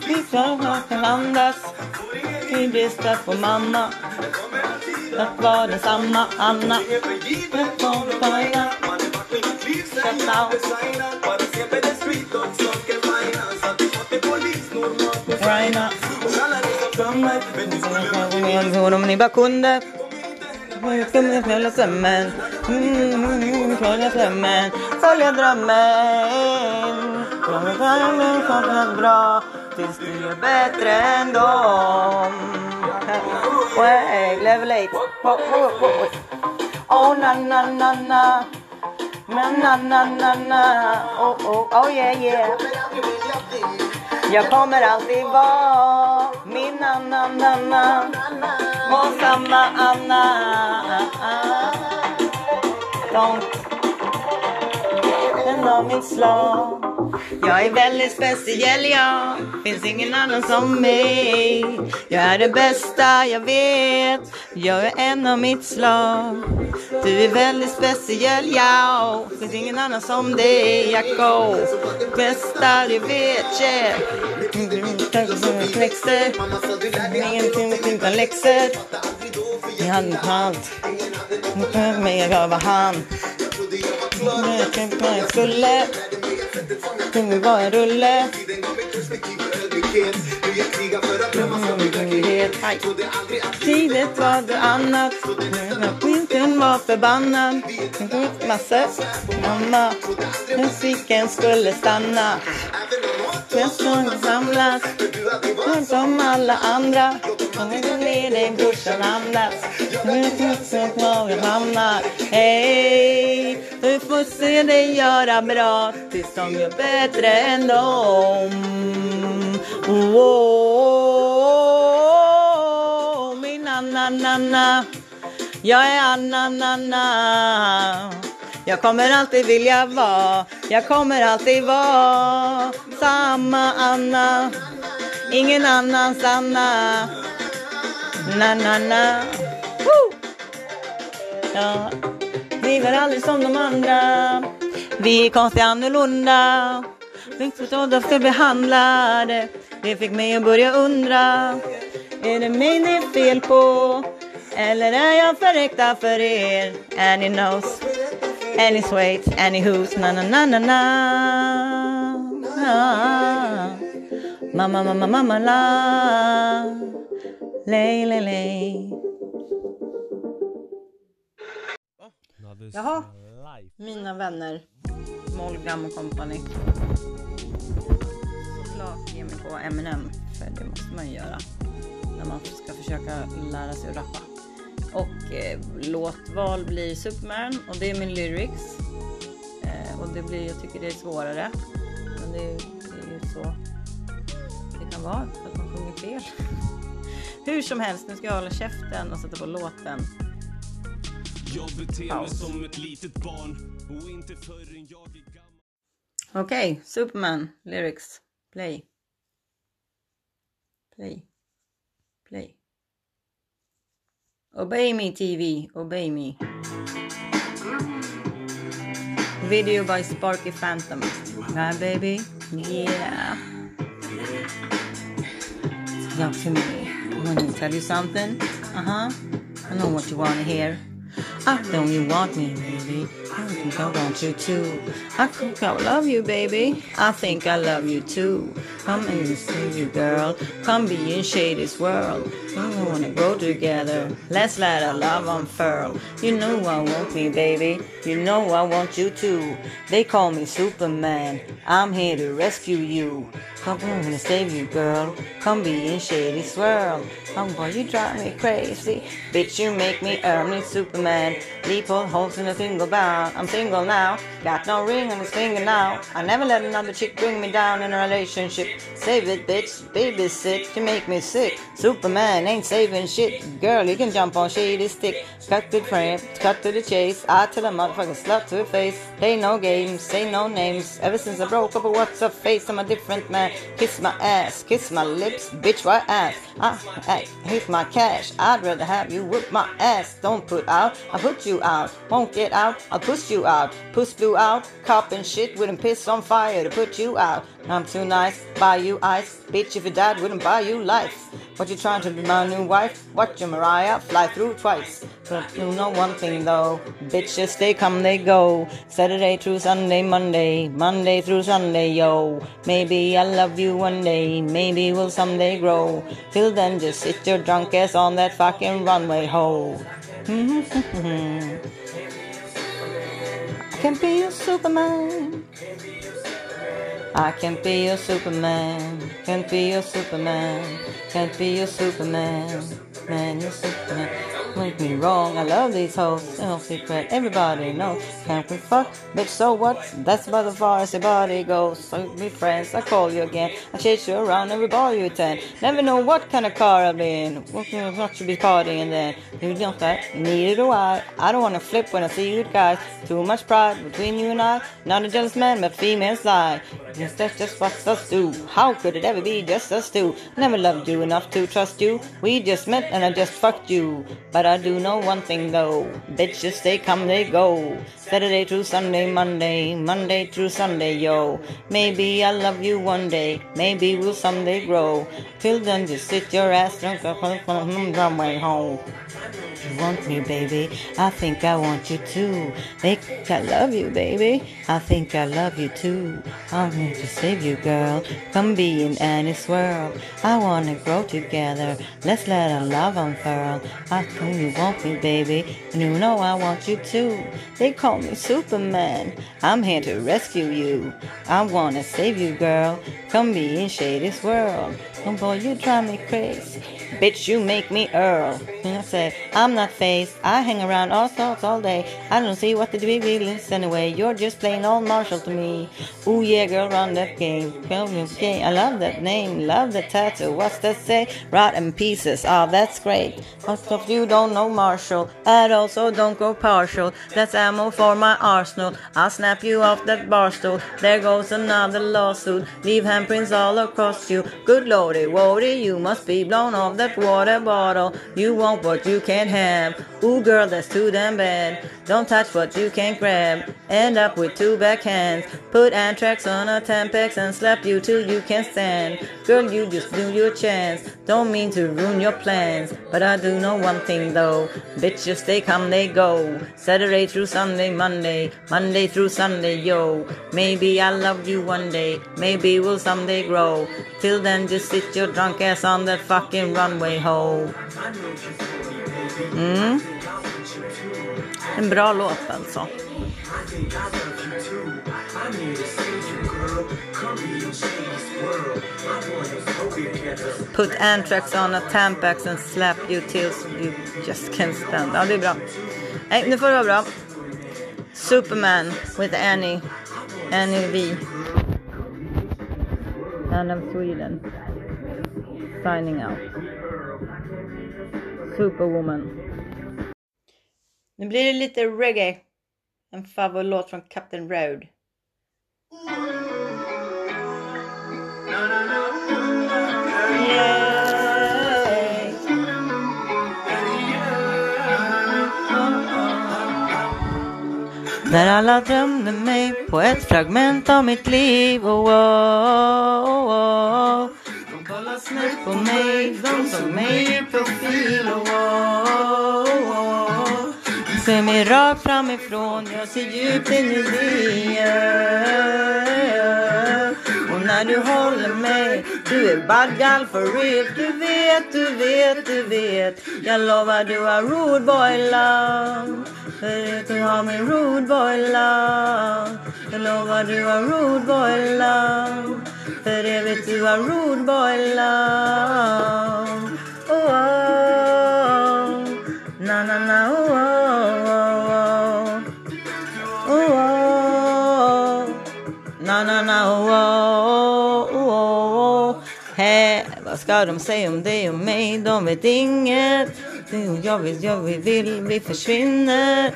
Speaker 1: Fickar kan andas. Vi bristar på mamma. Att vara samma Anna. Rätt Om ni bara kunde. Följa strömmen. Följa strömmen. Följa drömmen. Bra. Tills du är bättre än dem. Way, level 8. Oh, na na na na. Na na na na na. Oh oh oh yeah yeah. Jag kommer alltid vara min na na na na. Må samma Anna. Don't. Den av mitt slag. Jag är väldigt speciell jag, finns ingen annan som mig. Jag är det bästa jag vet, jag är en av mitt slag. Du är väldigt speciell jag, finns ingen annan som dig. Jacko bästa du vet, yeah. Växter, ingenting utan läxor. Jag hade allt, men jag var han. Jag tänkte vad jag skulle. Kunde vara en rulle. Aj. Tidigt var det annat. När skiten var förbannad. Massor. Mamma. Musiken skulle stanna. Festen samlas. Som alla andra. Nu blir det brorsan andas. Nu är kvar jag hamnar. Hej, du får se dig göra bra tills de gör bättre än dem. Oh, oh, oh, oh. min Anna Nanna. Jag är Anna Nanna. Jag kommer alltid vilja vara, jag kommer alltid vara samma Anna. Ingen annans Anna. Na na na. Woo! Ja, vi var aldrig som de andra. Vi är konstiga annorlunda. Vi är förstådda för behandlade det. Fick mig att börja undra. Är det mig det är fel på? Eller är jag för äkta för er? Any knows, any sweet, any who's, na na na na na. Mamma, mamma, mamma, la. Lej, lej, lej. Jaha, mina vänner. Molgram och company. Såklart ge mig på Eminem, för det måste man ju göra när man ska försöka lära sig att rappa. Och eh, låtval blir Superman och det är min lyrics. Eh, och det blir, jag tycker det är svårare. Men det, det är ju så det kan vara, för att man sjunger fel. Hur som helst, nu ska jag hålla käften och sätta på låten.
Speaker 2: Jag beter mig som ett litet barn och inte förrän jag är gammal
Speaker 1: Okej, Superman, lyrics, play. Play. Play. Obey me TV, obey me. Video by Sparky Phantom. Yeah, baby. Yeah. Talk to me. I tell you something, uh huh. I know what you want to hear. I know you want me, baby. I think I want you too. I think I love you, baby. I think I love you too. Come and see you, girl. Come be in Shady's world. We wanna grow together. Let's let our love unfurl. You know I want me, baby. You know I want you too. They call me Superman. I'm here to rescue you. Come on and save you, girl. Come be in Shady's world. Oh boy, you drive me crazy. Bitch, you make me early Superman. Leap all holes in a single bound. I'm single now. Got no ring on his finger now. I never let another chick bring me down in a relationship. Save it, bitch. Babysit. You make me sick. Superman ain't saving shit. Girl, you can jump on shady stick. Cut to the frame, cut to the chase. I tell a motherfucking slut to her face. Play no games, say no names. Ever since I broke up with what's her face, I'm a different man. Kiss my ass, kiss my lips, bitch, what ass? Ah, I, I hate my cash. I'd rather have you whip my ass. Don't put out, I'll put you out. Won't get out, I'll push you out. Push blew out, cop and shit, wouldn't piss on fire to put you out. I'm too nice, buy you ice. Bitch, if you died, wouldn't buy you life. What you trying to be my new wife? Watch your Mariah fly through twice. But you know one thing though, bitches they come they go. Saturday through Sunday, Monday, Monday through Sunday, yo. Maybe I'll love you one day, maybe we'll someday grow. Till then, just sit your drunk ass on that fucking runway, ho. Hmm, hmm, hmm, Can be your Superman. I can be your Superman. Can be your Superman. Can be your Superman. Man, you're Superman. Get me wrong. I love these hoes. No secret. Everybody knows. Can't we fuck? Bitch, so what? That's about the far as your body goes. So be friends. I call you again. I chase you around every bar you attend. Never know what kind of car I've been. What you be partying then? You don't that? Neither do I. I don't wanna flip when I see you guys. Too much pride between you and I. Not a jealous man, but female side. Yes, that's just what us do. How could it ever be just us two? Never loved you enough to trust you. We just met and I just fucked you. But I do know one thing though. Bitches they come, they go. Saturday through Sunday, Monday, Monday through Sunday, yo. Maybe I'll love you one day. Maybe we'll someday grow. Till then, just sit your ass drunk up on way home. You want me, baby? I think I want you too. Think I love you, baby. I think I love you too. I'm here to save you, girl. Come be in Annie's world. I wanna grow together. Let's let our love unfurl. I you want me, baby, and you know I want you too. They call me Superman. I'm here to rescue you. I wanna save you, girl. Come be in Shady's world. Oh boy, you drive me crazy. Bitch, you make me Earl. And I say, I'm not phased. I hang around all sorts all day. I don't see what the big deal is anyway. You're just plain old Marshall to me. Ooh yeah, girl, run that game. Okay, I love that name. Love the tattoo. What's that say? Rot in pieces. Oh, that's great. Most of you don't know Marshall. And also don't go partial. That's ammo for my arsenal. I'll snap you off that bar stool. There goes another lawsuit. Leave handprints all across you. Good lordy, woody, you must be blown off that water bottle. You want what you can't have. Ooh, girl, that's too damn bad. Don't touch what you can't grab. End up with two backhands. Put anthrax on a Tampax and slap you till you can't stand. Girl, you just blew your chance. Don't mean to ruin your plans, but I do know one thing though. Bitches, they come, they go. Saturday through Sunday, Monday, Monday through Sunday, yo. Maybe I'll love you one day. Maybe we'll someday grow. Till then, just sit your drunk ass on that fucking runway, Home. Mm. En bra låt alltså. Put anthrax on a tampax and slap you till you just can't stand. Ja, det är bra. Nej, nu får det vara bra. Superman with Annie. Annie V. And of Sweden. Signing out. Superwoman. Nu blir det lite reggae. En favoritlåt från Captain Road. Där alla drömde mig på ett fragment av mitt liv. Oh, oh, oh, oh. Kolla snett på mig, de såg mig i profil. Oh, oh, oh. Ser mig rakt framifrån, jag ser djupt in i det. Och när du håller mig, du är bad gal for real. Du vet, du vet, du vet. Jag lovar du har rude boy love. För att du har min rude boy love. Jag lovar du har rude boy love. För evigt du har rude boy love. Oh, oh. Na na na oh, oh, oh, oh. Oh. oh. Na na na oh, oh, oh, oh, oh. Hä, vad ska de säga om dig och mig? De vet inget. Jag vill, jag vill, vill vi försvinner.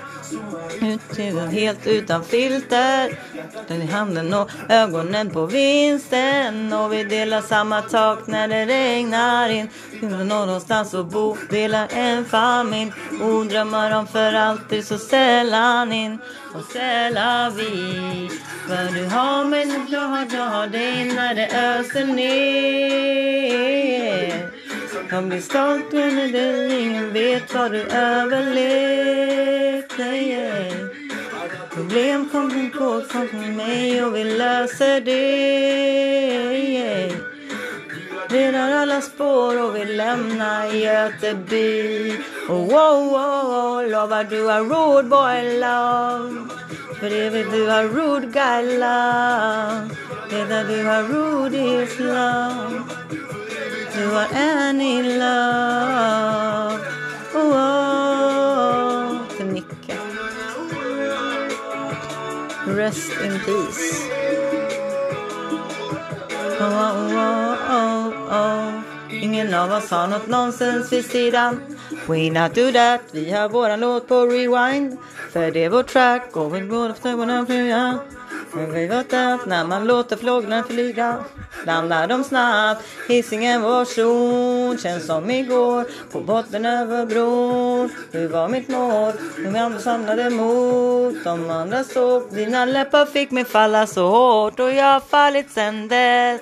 Speaker 1: Ut, helt utan filter. Den i handen och ögonen på vinsten. Och vi delar samma tak när det regnar in. Någonstans att bo, delar en familj. Och drömmar om för alltid så sällan in. Och sällan vi. För du har mig, jag har, jag har dig när det öser ner. Jag blir stolt när den ingen vet vad du överlevt. Yeah. Problem kommer på, kom från mig och vi löser det. Yeah. Redan alla spår och vi lämnar Göteby. Oh, oh, oh, oh, lovar du har rude boy love. För evigt du har rude guy love. Redan du har rude is love. You are an in love oh, oh, oh. Till Nicke. Rest in peace. Oh, oh, oh, oh, oh, Ingen av oss har något nonsens vid sidan. We not do that. Vi har våran låt på rewind. För det är vår track. Och vi går efter våran fria. För vi vet när man låter fåglarna flyga landar de snabbt. Hisingen vår zon känns som igår. På botten över bron. Du var mitt mål. Hur vi andra samlade mot. De andra såg. Dina läppar fick mig falla så hårt och jag har fallit sen dess.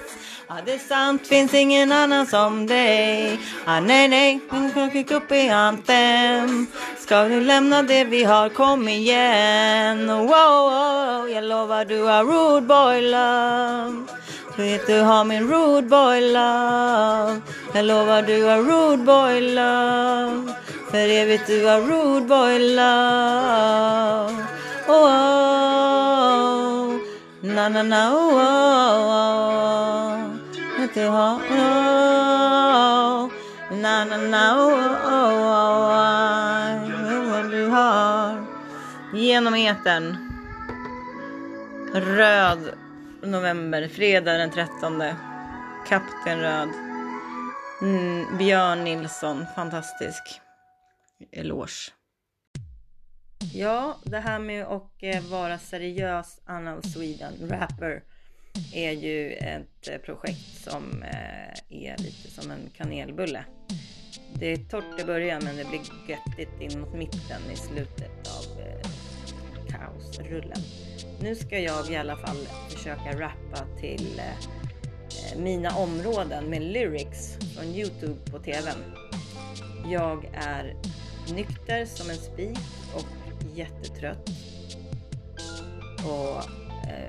Speaker 1: Ja, det är sant, finns ingen annan som dig. Ah, nej, nej, min gick upp i anthem. Ska du lämna det vi har, kom igen. Wow, wow, jag lovar du har rude boy love. Du vet du har min rude boy love. Jag lovar du har rude boy love. För evigt du har rude boy love. Oh, oh. na na na oh, oh, oh. Att du har na na na oh, oh, oh, du har genom etern. Röd november, fredag den 13. Kapten Röd. Mm, Björn Nilsson, fantastisk. Eloge. Ja, det här med att vara seriös Anna of Sweden, rapper, är ju ett eh, projekt som eh, är lite som en kanelbulle. Det är torrt i början men det blir göttigt in mot mitten i slutet av eh, kaosrullen. Nu ska jag i alla fall försöka rappa till mina områden med lyrics från Youtube på TVn. Jag är nykter som en spik och jättetrött. Och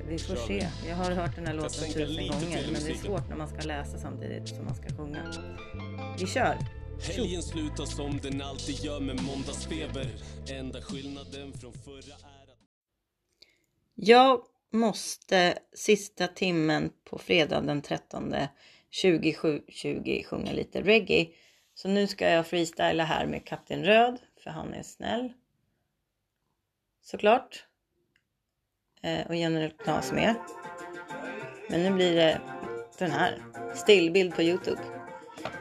Speaker 1: vi får se. Jag har hört den här låten tusen gånger men det är svårt när man ska läsa samtidigt som man ska sjunga. Vi kör!
Speaker 2: Helgen slutar som den alltid gör med måndagsfeber. Enda skillnaden från förra är att
Speaker 1: Jag måste sista timmen på fredag den 13 27.20 sjunga lite reggae. Så nu ska jag freestyla här med Kapten Röd för han är snäll. Såklart. Eh, och General Knas med. Men nu blir det den här. Stillbild på Youtube.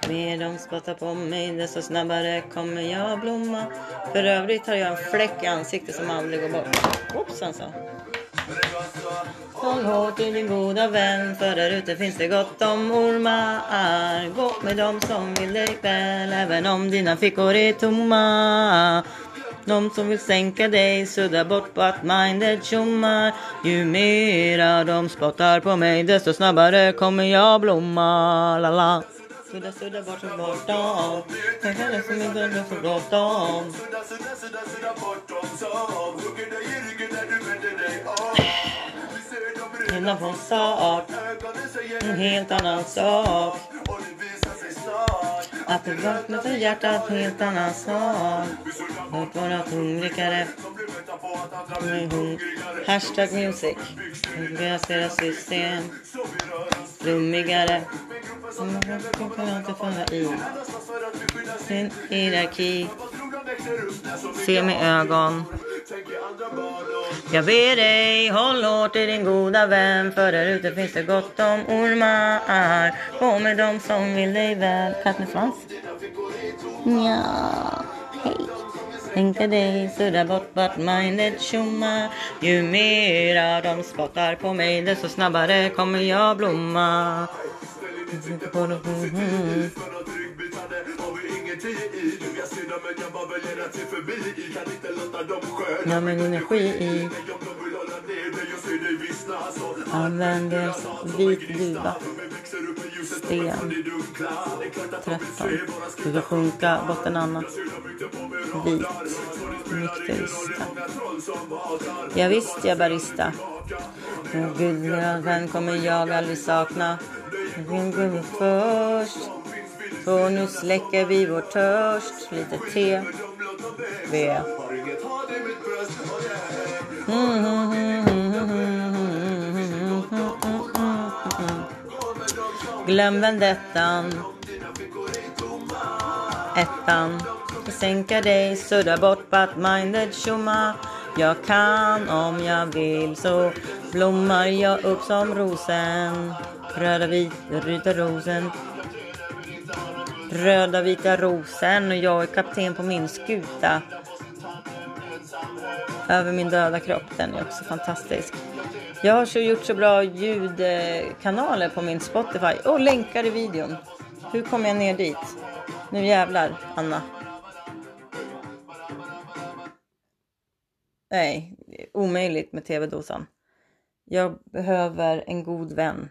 Speaker 1: Mer de spottar på mig desto snabbare kommer jag blomma. För övrigt har jag en fläck i ansiktet som aldrig går bort. Hoppsan så. Håll hårt i din goda vän för där ute finns det gott om ormar. Gå med dem som vill dig väl även om dina fickor är tomma. De som vill sänka dig suddar bort butt-minded tjommar. Ju mera de spottar på mig desto snabbare kommer jag blomma. Lala. Sudda, sudda bort och bort dem. Tänk alla som inte har så bråttom. Sudda,
Speaker 2: sudda, sudda, sudda bort dom som hugger dig i ryggen när du vänder dig om.
Speaker 1: Vi
Speaker 2: ser dom
Speaker 1: redan från start. En helt annan sak. Att det vaknar för hjärtat, helt annan sak. Låt vara hungrigare. Med hung- Hashtag music. Deras, system. Flummigare. Mm, Man kan inte falla i sin hierarki. Se med ögon. Jag ber dig, håll hårt i din goda vän För där ute finns det gott om ormar Gå med dem som vill dig väl Katt med svans? Ja, hej Tänka dig, sudda bort vart mindet tjommar Ju mera de spottar på mig desto snabbare kommer jag blomma Mm. Ja men energi i Använder vit duva Sten. 13 Du ska sjunka bottenanna, Vit Nykterista? Ja, visst jag barista. Och Gud vän kommer jag aldrig sakna. Min gubbe först Så nu släcker vi vår törst. Lite te. V Glöm vendettan Ettan Sänka dig, sudda bort but minded tjomma Jag kan om jag vill så blommar jag upp som rosen. Röda vita rosen. Röda vita rosen och jag är kapten på min skuta. Över min döda kropp, den är också fantastisk. Jag har så gjort så bra ljudkanaler på min Spotify och länkar i videon. Hur kommer jag ner dit? Nu jävlar, Anna. Nej, omöjligt med tv-dosan. Jag behöver en god vän.